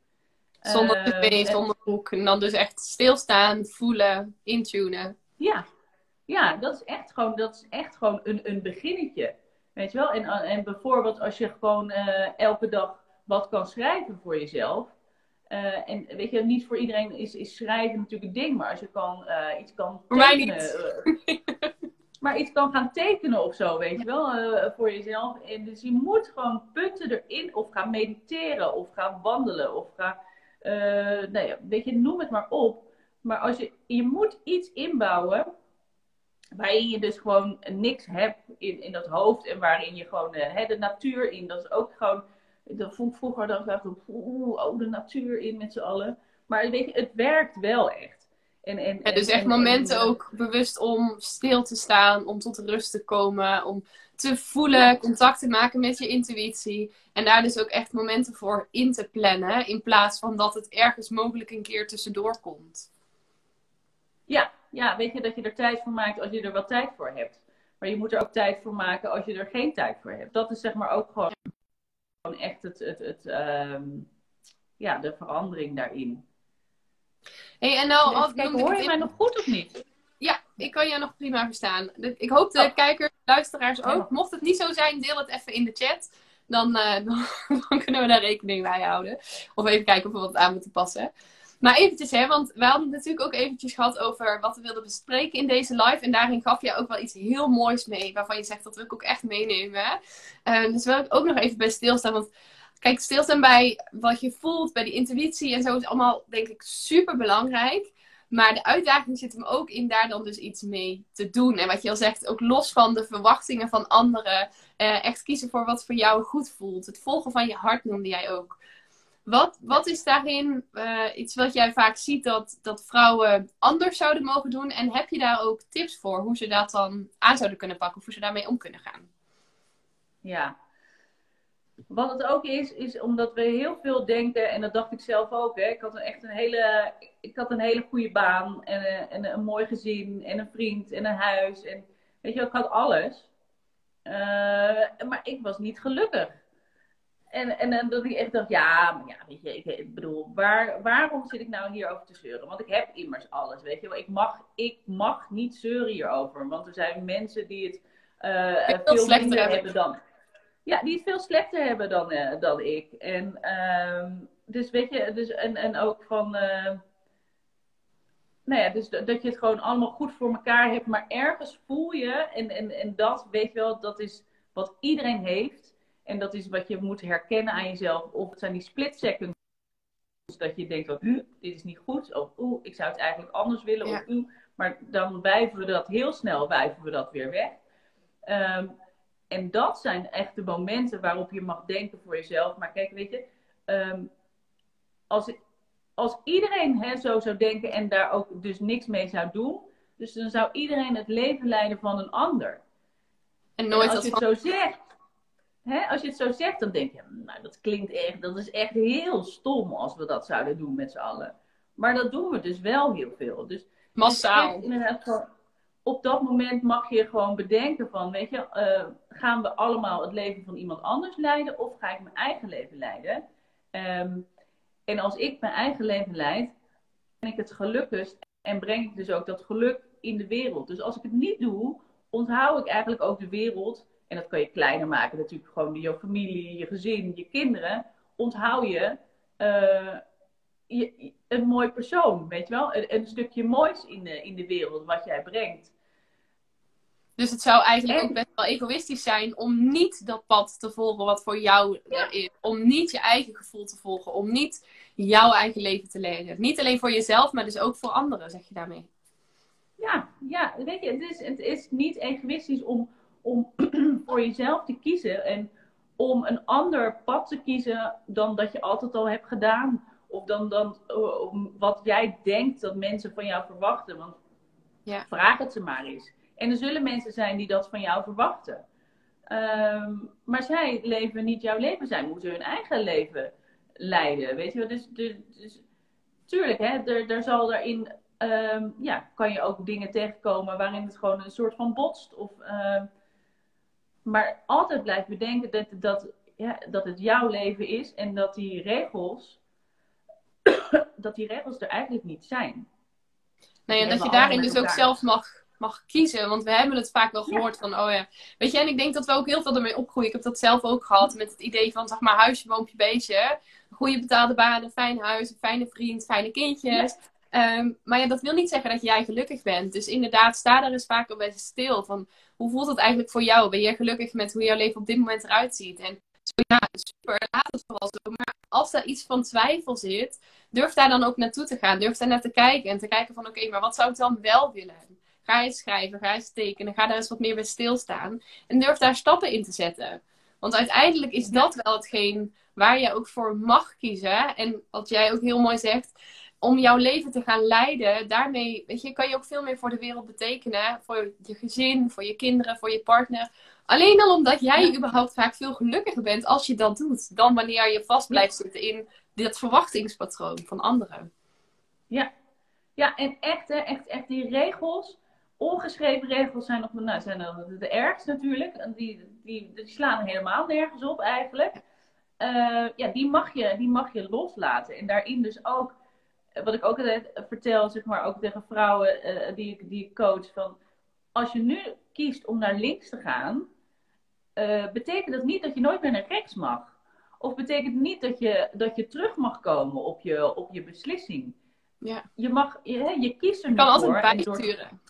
[SPEAKER 3] Zonder tv, zonder boek. En dan dus echt stilstaan, voelen, intunen.
[SPEAKER 2] Ja, ja dat, is echt gewoon, dat is echt gewoon een, een beginnetje. Weet je wel? En, en bijvoorbeeld als je gewoon uh, elke dag wat kan schrijven voor jezelf. Uh, en weet je, niet voor iedereen is, is schrijven natuurlijk een ding, maar als je kan, iets kan
[SPEAKER 3] Voor mij niet.
[SPEAKER 2] maar iets kan gaan tekenen of zo, weet je wel, uh, voor jezelf. En dus je moet gewoon punten erin of gaan mediteren of gaan wandelen of gaan, Uh, nee, weet je, noem het maar op. Maar als je, je moet iets inbouwen waarin je dus gewoon niks hebt in, in dat hoofd en waarin je gewoon uh, de natuur in, dat is ook gewoon, dat vond ik vroeger dan dacht ik, oeh, oh, de natuur in met z'n allen. Maar weet je, het werkt wel echt.
[SPEAKER 3] En, en, ja, dus echt momenten ook bewust om stil te staan, om tot rust te komen, om te voelen, contact te maken met je intuïtie. En daar dus ook echt momenten voor in te plannen, in plaats van dat het ergens mogelijk een keer tussendoor komt.
[SPEAKER 2] Ja, ja, weet je dat je er tijd voor maakt als je er wel tijd voor hebt. Maar je moet er ook tijd voor maken als je er geen tijd voor hebt. Dat is zeg maar ook gewoon, gewoon echt het, het, het ehm, ja, de verandering daarin.
[SPEAKER 3] Hey, en nou,
[SPEAKER 2] als, hoor je mij nog goed of niet?
[SPEAKER 3] Ja, ik kan je nog prima verstaan. Ik hoop de oh. kijkers, luisteraars ook. Mocht het niet zo zijn, deel het even in de chat. Dan, uh, dan, dan, kunnen we daar rekening mee houden. Of even kijken of we wat aan moeten passen. Maar eventjes, hè, want we hadden het natuurlijk ook eventjes gehad over wat we wilden bespreken in deze live. En daarin gaf je ook wel iets heel moois mee, waarvan je zegt dat wil ik ook echt meenemen. Uh, dus wil ik ook nog even bij stilstaan, want kijk, stilstaan bij wat je voelt, bij die intuïtie en zo is allemaal, denk ik, super belangrijk. Maar de uitdaging zit hem ook in daar dan dus iets mee te doen. En wat je al zegt, ook los van de verwachtingen van anderen. Uh, echt kiezen voor wat voor jou goed voelt. Het volgen van je hart noemde jij ook. Wat, wat is daarin uh, iets wat jij vaak ziet dat, dat vrouwen anders zouden mogen doen? En heb je daar ook tips voor hoe ze dat dan aan zouden kunnen pakken of hoe ze daarmee om kunnen gaan?
[SPEAKER 2] Ja. Wat het ook is, is omdat we heel veel denken, en dat dacht ik zelf ook. Hè. Ik had een, echt een hele, ik had een hele goede baan en, een, en een mooi gezin en een vriend en een huis. En weet je, ik had alles. Uh, maar ik was niet gelukkig. En, en, en dat ik echt dacht, ja, maar ja, weet je, ik, ik, bedoel, waar, waarom zit ik nou hierover te zeuren? Want ik heb immers alles, weet je wel. Ik mag, ik mag niet zeuren hierover, want er zijn mensen die het uh, veel, slechter hebben. hebben dan... Ja, die het veel slechter hebben dan, uh, dan ik. En uh, dus weet je, dus, en, en ook van... Uh, nou ja, dus dat je het gewoon allemaal goed voor elkaar hebt. Maar ergens voel je, en, en, en dat weet je wel, dat is wat iedereen heeft en dat is wat je moet herkennen aan jezelf. Of het zijn die split seconds dat je denkt, van, dit is niet goed. Of oeh, ik zou het eigenlijk anders willen. Of oeh, maar dan wijven we dat heel snel, wijven we dat weer weg. Ehm, en dat zijn echt de momenten waarop je mag denken voor jezelf. Maar kijk, weet je, um, als, als iedereen hè, zo zou denken en daar ook dus niks mee zou doen, dus dan zou iedereen het leven leiden van een ander. En nooit en als je het zo zegt, hè, als je het zo zegt, dan denk je, nou, dat klinkt echt, dat is echt heel stom als we dat zouden doen met z'n allen. Maar dat doen we dus wel heel veel. Dus
[SPEAKER 3] massaal.
[SPEAKER 2] Inderdaad op dat moment mag je gewoon bedenken van, weet je, uh, gaan we allemaal het leven van iemand anders leiden of ga ik mijn eigen leven leiden? Um, en als ik mijn eigen leven leid, ben ik het gelukkigst en breng ik dus ook dat geluk in de wereld. Dus als ik het niet doe, onthoud ik eigenlijk ook de wereld en dat kan je kleiner maken, natuurlijk gewoon je familie, je gezin, je kinderen. Onthoud je, uh, je een mooi persoon, weet je wel? Een, een, stukje moois in de, in de wereld wat jij brengt.
[SPEAKER 3] Dus het zou eigenlijk ook best wel egoïstisch zijn om niet dat pad te volgen wat voor jou er is. Om niet je eigen gevoel te volgen. Om niet jouw eigen leven te leven. Niet alleen voor jezelf, maar dus ook voor anderen, zeg je daarmee.
[SPEAKER 2] Ja, ja weet je, het is, het is niet egoïstisch om, om voor jezelf te kiezen en om een ander pad te kiezen dan dat je altijd al hebt gedaan. Of dan, dan wat jij denkt dat mensen van jou verwachten. Want ja. vraag het ze maar eens. En er zullen mensen zijn die dat van jou verwachten. Ehm, maar zij leven niet jouw leven. Zij moeten hun eigen leven leiden. Weet je wel? Dus, dus, dus tuurlijk, hè, er, er zal daarin. Um, ja, kan je ook dingen tegenkomen waarin het gewoon een soort van botst. Of uh, maar altijd blijf bedenken dat, dat, ja, dat het jouw leven is en dat die regels, dat die regels er eigenlijk niet zijn.
[SPEAKER 3] Nee, en dat je daarin dus ook zelf mag, mag kiezen. Want we hebben het vaak wel gehoord van, oh ja. Weet je, en ik denk dat we ook heel veel ermee opgroeien. Ik heb dat zelf ook gehad met het idee van, zeg maar, huisje, boompje, beestje. Goede betaalde baan, een fijn huis, een fijne vriend, fijne kindjes. Ehm, maar ja, dat wil niet zeggen dat jij gelukkig bent. Dus inderdaad, sta daar eens vaak al best stil. Van, hoe voelt het eigenlijk voor jou? Ben jij gelukkig met hoe jouw leven op dit moment eruit ziet? En ja, super, laat het vooral zo. Maar als er iets van twijfel zit, durf daar dan ook naartoe te gaan. Durf daar naar te kijken en te kijken van oké, maar wat zou ik dan wel willen? Ga eens schrijven, ga eens tekenen, ga daar eens wat meer bij stilstaan. En durf daar stappen in te zetten. Want uiteindelijk is dat wel hetgeen waar je ook voor mag kiezen. En wat jij ook heel mooi zegt, om jouw leven te gaan leiden, daarmee weet je, kan je ook veel meer voor de wereld betekenen. Voor je gezin, voor je kinderen, voor je partner. Alleen al omdat jij überhaupt vaak veel gelukkiger bent als je dat doet, dan wanneer je vast blijft zitten in dit verwachtingspatroon van anderen.
[SPEAKER 2] Ja, ja en echt, hè, echt, echt die regels, ongeschreven regels zijn nog nou, zijn de, de ergst natuurlijk. Die, die, die slaan helemaal nergens op eigenlijk. Uh, ja, die mag, je, die mag je loslaten. En daarin dus ook, wat ik ook altijd vertel, zeg maar, ook tegen vrouwen uh, die, die ik coach, van als je nu kiest om naar links te gaan, uh, betekent dat niet dat je nooit meer naar rechts mag. Of betekent niet dat je, dat je terug mag komen op je, op je beslissing. Ja. Je, mag, je, je kiest er
[SPEAKER 3] je
[SPEAKER 2] kan
[SPEAKER 3] altijd bijsturen.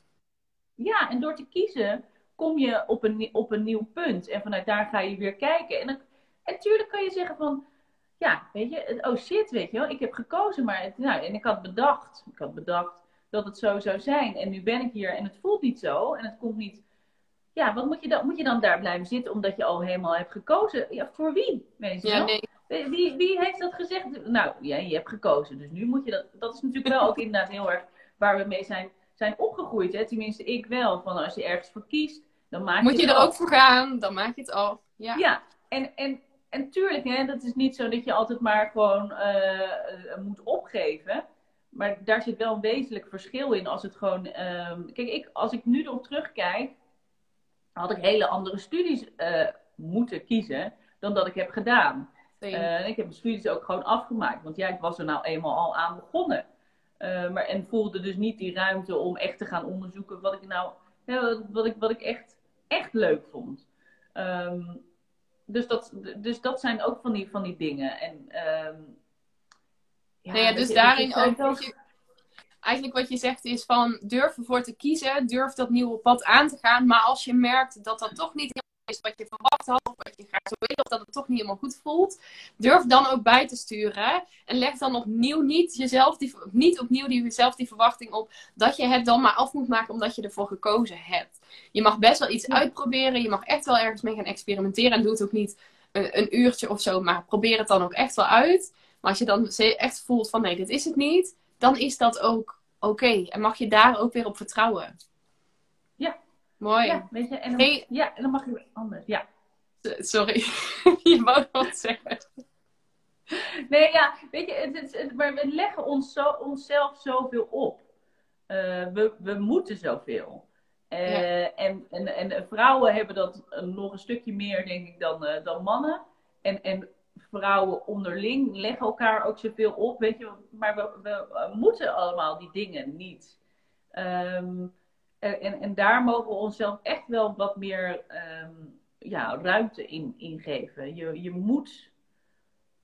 [SPEAKER 2] Ja, en door te kiezen kom je op een, op een nieuw punt. En vanuit daar ga je weer kijken. En, natuurlijk kan je zeggen van... Ja, weet je, oh shit, weet je wel. Ik heb gekozen, maar... Het, nou, en ik had bedacht. Ik had bedacht dat het zo zou zijn. En nu ben ik hier en het voelt niet zo. En het komt niet ja, wat moet je dan? Moet je dan daar blijven zitten omdat je al helemaal hebt gekozen? Ja, voor wie? Weet je ja, nee. Wie, wie heeft dat gezegd? Nou, ja, je hebt gekozen. Dus nu moet je dat. Dat is natuurlijk wel ook inderdaad heel erg waar we mee zijn, zijn opgegroeid. Hè? Tenminste, ik wel. Van als je ergens voor kiest, dan maak
[SPEAKER 3] je Moet je, er ook voor gaan, dan maak je het af. Ja,
[SPEAKER 2] ja. en, en, en tuurlijk, hè, dat is niet zo dat je altijd maar gewoon uh, moet opgeven. Maar daar zit wel een wezenlijk verschil in als het gewoon. Uh, kijk, ik, als ik nu erop terugkijk had ik hele andere studies uh, moeten kiezen dan dat ik heb gedaan. Uh, ik heb mijn studies ook gewoon afgemaakt, want ja, ik was er nou eenmaal al aan begonnen. Maar, en voelde dus niet die ruimte om echt te gaan onderzoeken wat ik nou, wat ik, wat ik echt, echt leuk vond. Um, dus, dat, dus dat zijn ook van die, van die dingen. En, um,
[SPEAKER 3] ja, nee, ja, dus daarin ook eigenlijk wat je zegt is van durf ervoor te kiezen, durf dat nieuwe pad aan te gaan. Maar als je merkt dat dat toch niet is wat je verwacht had, of wat je graag zou willen, of dat het toch niet helemaal goed voelt, durf dan ook bij te sturen. En leg dan opnieuw niet, jezelf die, niet opnieuw die, jezelf die verwachting op dat je het dan maar af moet maken omdat je ervoor gekozen hebt. Je mag best wel iets uitproberen, je mag echt wel ergens mee gaan experimenteren en doe het ook niet een, een uurtje of zo, maar probeer het dan ook echt wel uit. Maar als je dan echt voelt van nee, dit is het niet, dan is dat ook oké. En mag je daar ook weer op vertrouwen. Mooi.
[SPEAKER 2] Ja, weet je, en dan, ja, en dan mag je anders. Ja.
[SPEAKER 3] Sorry, je wou wat zeggen.
[SPEAKER 2] Nee, ja, weet je, het, het, maar we leggen ons zo, onszelf zoveel op. Uh, we, we moeten zoveel. Uh, en, en, en vrouwen hebben dat nog een stukje meer, denk ik, dan, uh, dan mannen. En, en vrouwen onderling leggen elkaar ook zoveel op, weet je. Maar we, we moeten allemaal die dingen niet. Ehm, en, en daar mogen we onszelf echt wel wat meer um, ja, ruimte in, in geven. Je, je moet.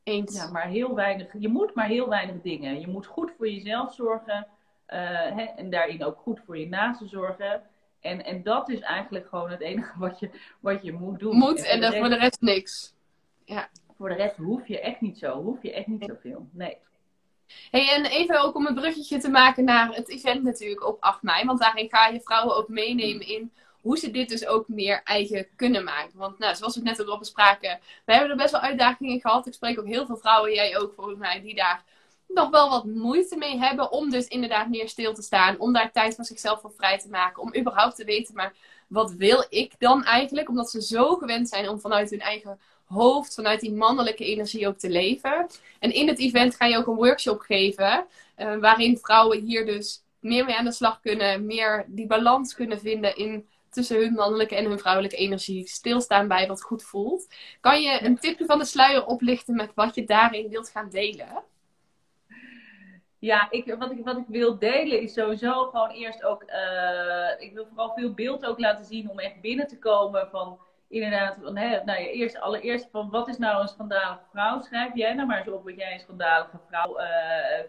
[SPEAKER 3] Eens.
[SPEAKER 2] Ja, maar heel weinig. Je moet maar heel weinig dingen. Je moet goed voor jezelf zorgen. Uh, hè, en daarin ook goed voor je naasten zorgen. En, en dat is eigenlijk gewoon het enige wat je, wat je moet doen.
[SPEAKER 3] Moet en, en voor de rest niks. Ja
[SPEAKER 2] voor de rest hoef je echt niet zo. Hoef je echt niet zoveel. Nee.
[SPEAKER 3] Hey, en even ook om een bruggetje te maken naar het event natuurlijk op 8 mei. Want daarin ga je vrouwen ook meenemen in hoe ze dit dus ook meer eigen kunnen maken. Want nou, zoals we net al bespraken, we hebben er best wel uitdagingen gehad. Ik spreek ook heel veel vrouwen, jij ook volgens mij, die daar nog wel wat moeite mee hebben. Om dus inderdaad meer stil te staan. Om daar tijd voor zichzelf voor vrij te maken. Om überhaupt te weten, maar wat wil ik dan eigenlijk? Omdat ze zo gewend zijn om vanuit hun eigen hoofd, vanuit die mannelijke energie ook te leven. En in het event ga je ook een workshop geven, uh, waarin vrouwen hier dus meer mee aan de slag kunnen, meer die balans kunnen vinden in tussen hun mannelijke en hun vrouwelijke energie, stilstaan bij wat goed voelt. Kan je een tipje van de sluier oplichten met wat je daarin wilt gaan delen?
[SPEAKER 2] Ja, ik, wat, ik, wat ik wil delen is sowieso gewoon eerst ook. Uh, ik wil vooral veel beeld ook laten zien om echt binnen te komen van inderdaad, van, hè, nou eerst, allereerst van wat is nou een schandalige vrouw? Schrijf jij nou maar eens op wat jij een schandalige vrouw uh,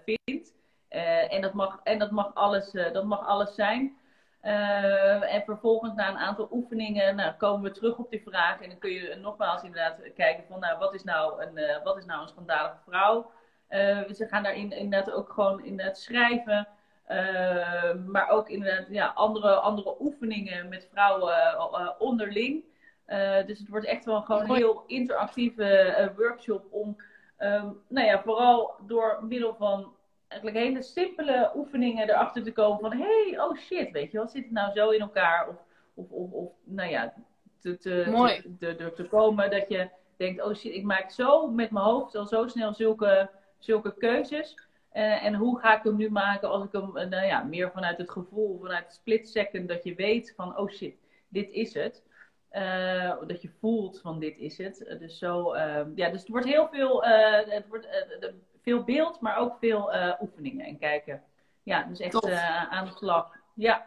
[SPEAKER 2] vindt. Uh, en, dat mag, en dat mag alles, uh, dat mag alles zijn. En vervolgens na een aantal oefeningen nou, komen we terug op die vraag. En dan kun je nogmaals inderdaad kijken van nou, wat is nou een, wat is nou een schandalige vrouw? Ze gaan daarin inderdaad ook gewoon inderdaad schrijven. maar ook inderdaad ja, andere, andere oefeningen met vrouwen onderling. Dus het wordt echt wel gewoon een heel interactieve workshop om um, nou ja, vooral door middel van eigenlijk hele simpele oefeningen erachter te komen van hé, hey, oh shit, weet je wat zit het nou zo in elkaar? Of, of, of, of nou ja, te, te, Te, te, te, komen dat je denkt, oh shit, ik maak zo met mijn hoofd al zo snel zulke, zulke keuzes. Uh, en hoe ga ik hem nu maken als ik hem, nou ja, meer vanuit het gevoel, vanuit het split second, dat je weet van, oh shit, dit is het. Uh, dat je voelt van dit is het. dus zo, ehm, ja, dus het wordt heel veel, het wordt, veel beeld, maar ook veel uh, oefeningen en kijken. Ja, dus echt uh, aan de slag. Ja.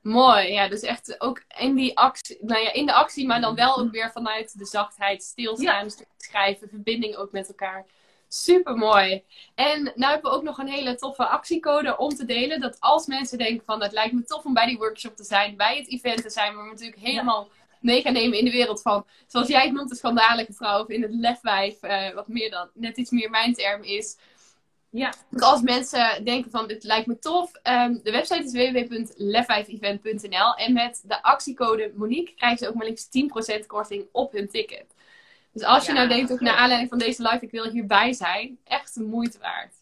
[SPEAKER 3] Mooi, ja, dus echt ook in die actie, nou ja, in de actie, maar dan wel ook weer vanuit de zachtheid, stilstaan, schrijven, verbinding ook met elkaar. Super mooi. En nu hebben we ook nog een hele toffe actiecode om te delen. Dat als mensen denken van het lijkt me tof om bij die workshop te zijn, bij het event te zijn, maar we natuurlijk helemaal mee gaan nemen in de wereld van, zoals jij het noemt, de schandalige vrouw, of in het lefwijf, uh, wat meer dan, net iets meer mijn term is. Ja. als mensen denken van, dit lijkt me tof, um, de website is www.lefwijfevent.nl en met de actiecode Monique krijgen ze ook maar liefst 10% korting op hun ticket. Dus als je nou denkt, ook naar aanleiding van deze live, ik wil hierbij zijn, echt de moeite waard.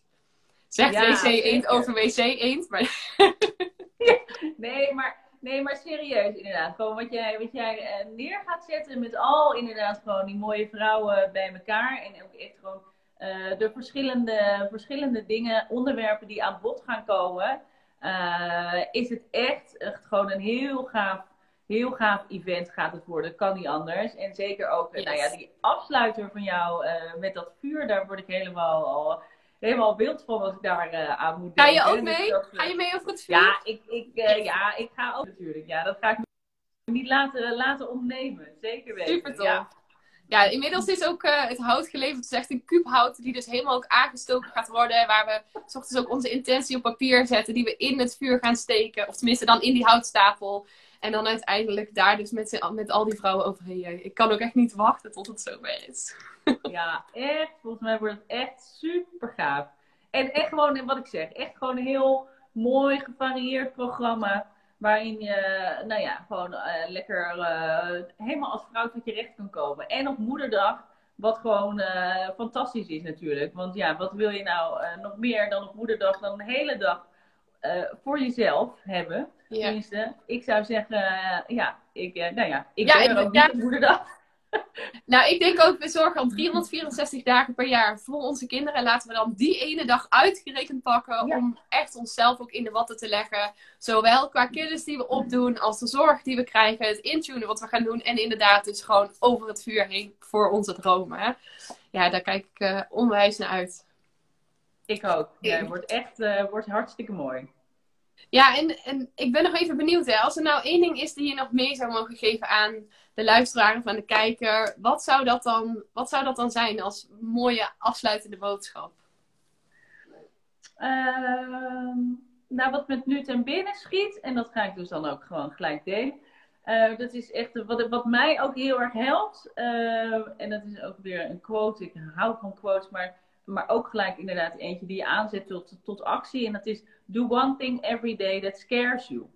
[SPEAKER 3] Zegt WC Eend over WC Eend, maar...
[SPEAKER 2] nee, maar Nee, maar serieus inderdaad. Gewoon wat jij, wat jij eh, neer gaat zetten met al inderdaad gewoon die mooie vrouwen bij elkaar. En ook echt gewoon uh, de verschillende, verschillende dingen, onderwerpen die aan bod gaan komen. Uh, is het echt, echt gewoon een heel gaaf, heel gaaf event gaat het worden. Kan niet anders. En zeker ook, nou ja, die afsluiter van jou met dat vuur, daar word ik helemaal al helemaal wild van als ik daar uh, aan moet
[SPEAKER 3] denken. Ga je ook mee? ga je mee over het vuur?
[SPEAKER 2] Ja, ik, ik, uh, ja, ik ga ook natuurlijk. Ja, dat ga ik niet laten, laten ontnemen. Zeker weten.
[SPEAKER 3] Super tof. Ja. ja inmiddels is ook uh, het hout geleverd. Het is echt een kuubhout die dus helemaal ook aangestoken gaat worden. Waar we s ochtends ook onze intentie op papier zetten. Die we in het vuur gaan steken. Of tenminste dan in die houtstapel. En dan uiteindelijk daar dus met, met al die vrouwen overheen. Ik kan ook echt niet wachten tot het zover is.
[SPEAKER 2] Ja, echt. Volgens mij wordt het echt super gaaf. En echt gewoon, wat ik zeg, echt gewoon een heel mooi gevarieerd programma. Waarin je, nou ja, gewoon uh, lekker uh, helemaal als vrouw tot je recht kan komen. En op moederdag, wat gewoon uh, fantastisch is natuurlijk. Want ja, wat wil je nou nog meer dan op moederdag dan een hele dag voor jezelf hebben? Ja. Tenminste, ik zou zeggen, ja, ik, nou ja, ik ja, ben ook niet moederdag.
[SPEAKER 3] Nou, ik denk ook, we zorgen al 364 dagen per jaar voor onze kinderen. En laten we dan die ene dag uitgerekend pakken om echt onszelf ook in de watten te leggen. Zowel qua kennis die we opdoen, als de zorg die we krijgen, het intunen wat we gaan doen. En inderdaad dus gewoon over het vuur heen voor onze dromen. Ja, daar kijk ik uh, onwijs naar uit.
[SPEAKER 2] Ik ook. Ja, het wordt echt uh, wordt hartstikke mooi.
[SPEAKER 3] Ja, en, en ik ben nog even benieuwd. Hè. Als er nou één ding is die je nog mee zou mogen geven aan de luisteraar of aan de kijker, wat zou dat dan, wat zou dat dan zijn als mooie afsluitende boodschap?
[SPEAKER 2] Uh, nou, wat met nu ten binnen schiet, en dat ga ik dus dan ook gewoon gelijk delen. Uh, dat is echt wat, wat mij ook heel erg helpt. Uh, en dat is ook weer een quote. Ik hou van quotes, maar, maar ook gelijk inderdaad eentje die je aanzet tot, tot actie. En dat is: Do one thing every day that scares you.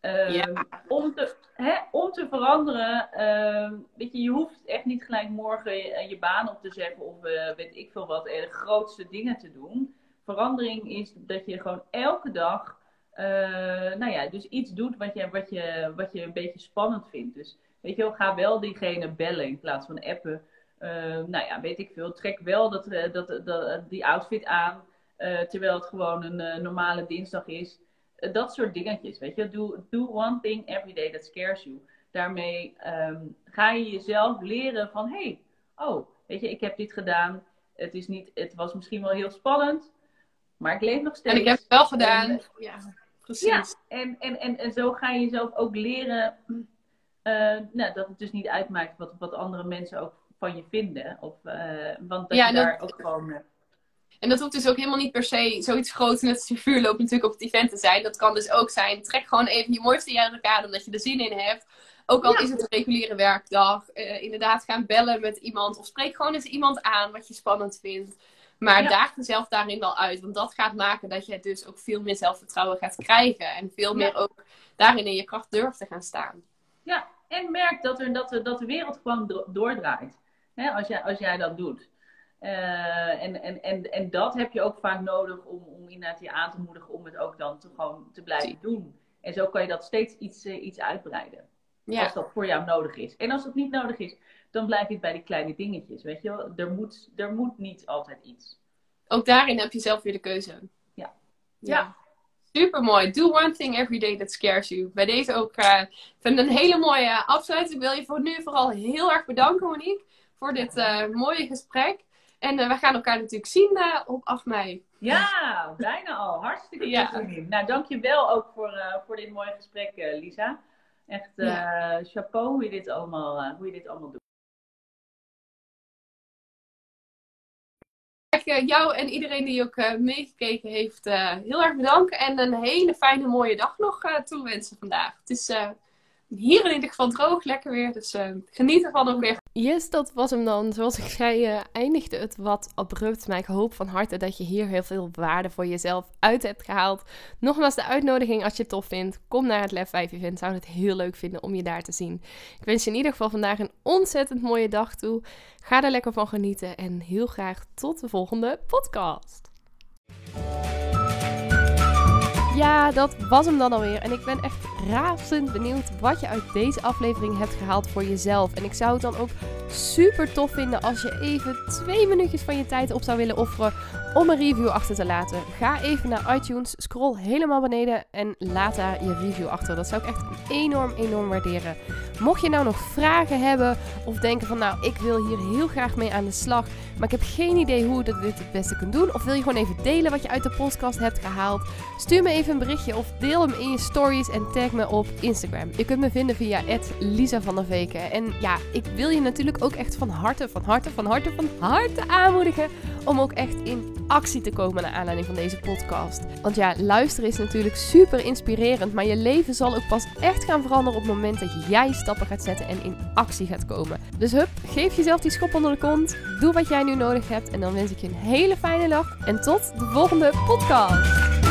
[SPEAKER 2] Ehm, om, te, hè, om te veranderen, uh, weet je, je hoeft echt niet gelijk morgen je, je baan op te zeggen of uh, weet ik veel wat, de grootste dingen te doen. Verandering is dat je gewoon elke dag, nou ja, dus iets doet wat je, wat, je, wat je een beetje spannend vindt. Dus weet je wel, ga wel diegene bellen in plaats van appen. Ehm, nou ja, weet ik veel, trek wel dat, eh, dat, dat, die outfit aan, terwijl het gewoon een normale dinsdag is. Eh, dat soort dingetjes, weet je. Do, do one thing every day that scares you. Daarmee um, ga je jezelf leren van, hey, oh, weet je, ik heb dit gedaan. Het, is niet, het was misschien wel heel spannend, maar ik leef nog steeds.
[SPEAKER 3] En ik heb het wel gedaan. En, ja, precies. Ja,
[SPEAKER 2] en, en, en, en zo ga je jezelf ook leren uh, nou, dat het dus niet uitmaakt wat, wat andere mensen ook van je vinden. Of, uh, want dat je daar ook gewoon
[SPEAKER 1] En dat hoeft dus ook helemaal niet per se zoiets groots net als je vuurloop natuurlijk op het event te zijn. Dat kan dus ook zijn, trek gewoon even je mooiste jaren aan omdat je er zin in hebt. Ook al is het een reguliere werkdag. Uh, inderdaad gaan bellen met iemand. Of spreek gewoon eens iemand aan wat je spannend vindt. Maar ja. daag jezelf daarin wel uit. Want dat gaat maken dat je dus ook veel meer zelfvertrouwen gaat krijgen. En veel meer ook daarin in je kracht durft te gaan staan.
[SPEAKER 2] Ja, en merk dat, er, dat, dat de wereld gewoon doordraait. Hè, als, jij, als jij dat doet. Uh, en, en, en, en dat heb je ook vaak nodig om, om inderdaad je aan te moedigen om het ook dan te, gewoon te blijven doen. En zo kan je dat steeds iets, uh, iets uitbreiden. Ja. Als dat voor jou nodig is. En als het niet nodig is, dan blijf je bij die kleine dingetjes. Weet je wel? Er moet, er moet niet altijd iets.
[SPEAKER 1] Ook daarin heb je zelf weer de keuze.
[SPEAKER 2] Ja.
[SPEAKER 1] Ja. ja. Super mooi. Do one thing every day that scares you. Bij deze ook. Uh, vind een hele mooie afsluiting. Ik wil je voor nu vooral heel erg bedanken, Monique, voor dit mooie gesprek. En uh, we gaan elkaar natuurlijk zien op 8 mei.
[SPEAKER 2] Ja, bijna al. Hartstikke ja. goed. Nou, dankjewel ook voor, voor dit mooie gesprek, Lisa. Echt ja. chapeau hoe je dit allemaal, hoe je dit allemaal doet.
[SPEAKER 1] jou en iedereen die ook uh, meegekeken heeft uh, heel erg bedanken. En een hele fijne mooie dag nog uh, toewensen vandaag. Het is hier in ieder geval droog, lekker weer. Dus uh, geniet ervan ook weer. Yes, dat was hem dan. Zoals ik zei, uh, eindigde het wat abrupt. Maar ik hoop van harte dat je hier heel veel waarde voor jezelf uit hebt gehaald. Nogmaals de uitnodiging als je het tof vindt. Kom naar het Lef 5 event. Zou het heel leuk vinden om je daar te zien. Ik wens je in ieder geval vandaag een ontzettend mooie dag toe. Ga er lekker van genieten. En heel graag tot de volgende podcast. Ja, dat was hem dan alweer. En ik ben echt razend benieuwd wat je uit deze aflevering hebt gehaald voor jezelf. En ik zou het dan ook super tof vinden als je even twee minuutjes van je tijd op zou willen offeren om een review achter te laten. Ga even naar iTunes, scroll helemaal beneden en laat daar je review achter. Dat zou ik echt enorm, enorm waarderen. Mocht je nou nog vragen hebben of denken van nou, ik wil hier heel graag mee aan de slag, maar ik heb geen idee hoe je dit het beste kunt doen. Of wil je gewoon even delen wat je uit de podcast hebt gehaald? Stuur me even een berichtje of deel hem in je stories en tag me op Instagram. Je kunt me vinden via Lisa van der Veken. En ja, ik wil je natuurlijk ook echt van harte, van harte, van harte, van harte aanmoedigen om ook echt in actie te komen naar aanleiding van deze podcast. Want ja, luisteren is natuurlijk super inspirerend, maar je leven zal ook pas echt gaan veranderen op het moment dat jij stappen gaat zetten en in actie gaat komen. Dus hup, geef jezelf die schop onder de kont, doe wat jij nu nodig hebt en dan wens ik je een hele fijne dag en tot de volgende podcast.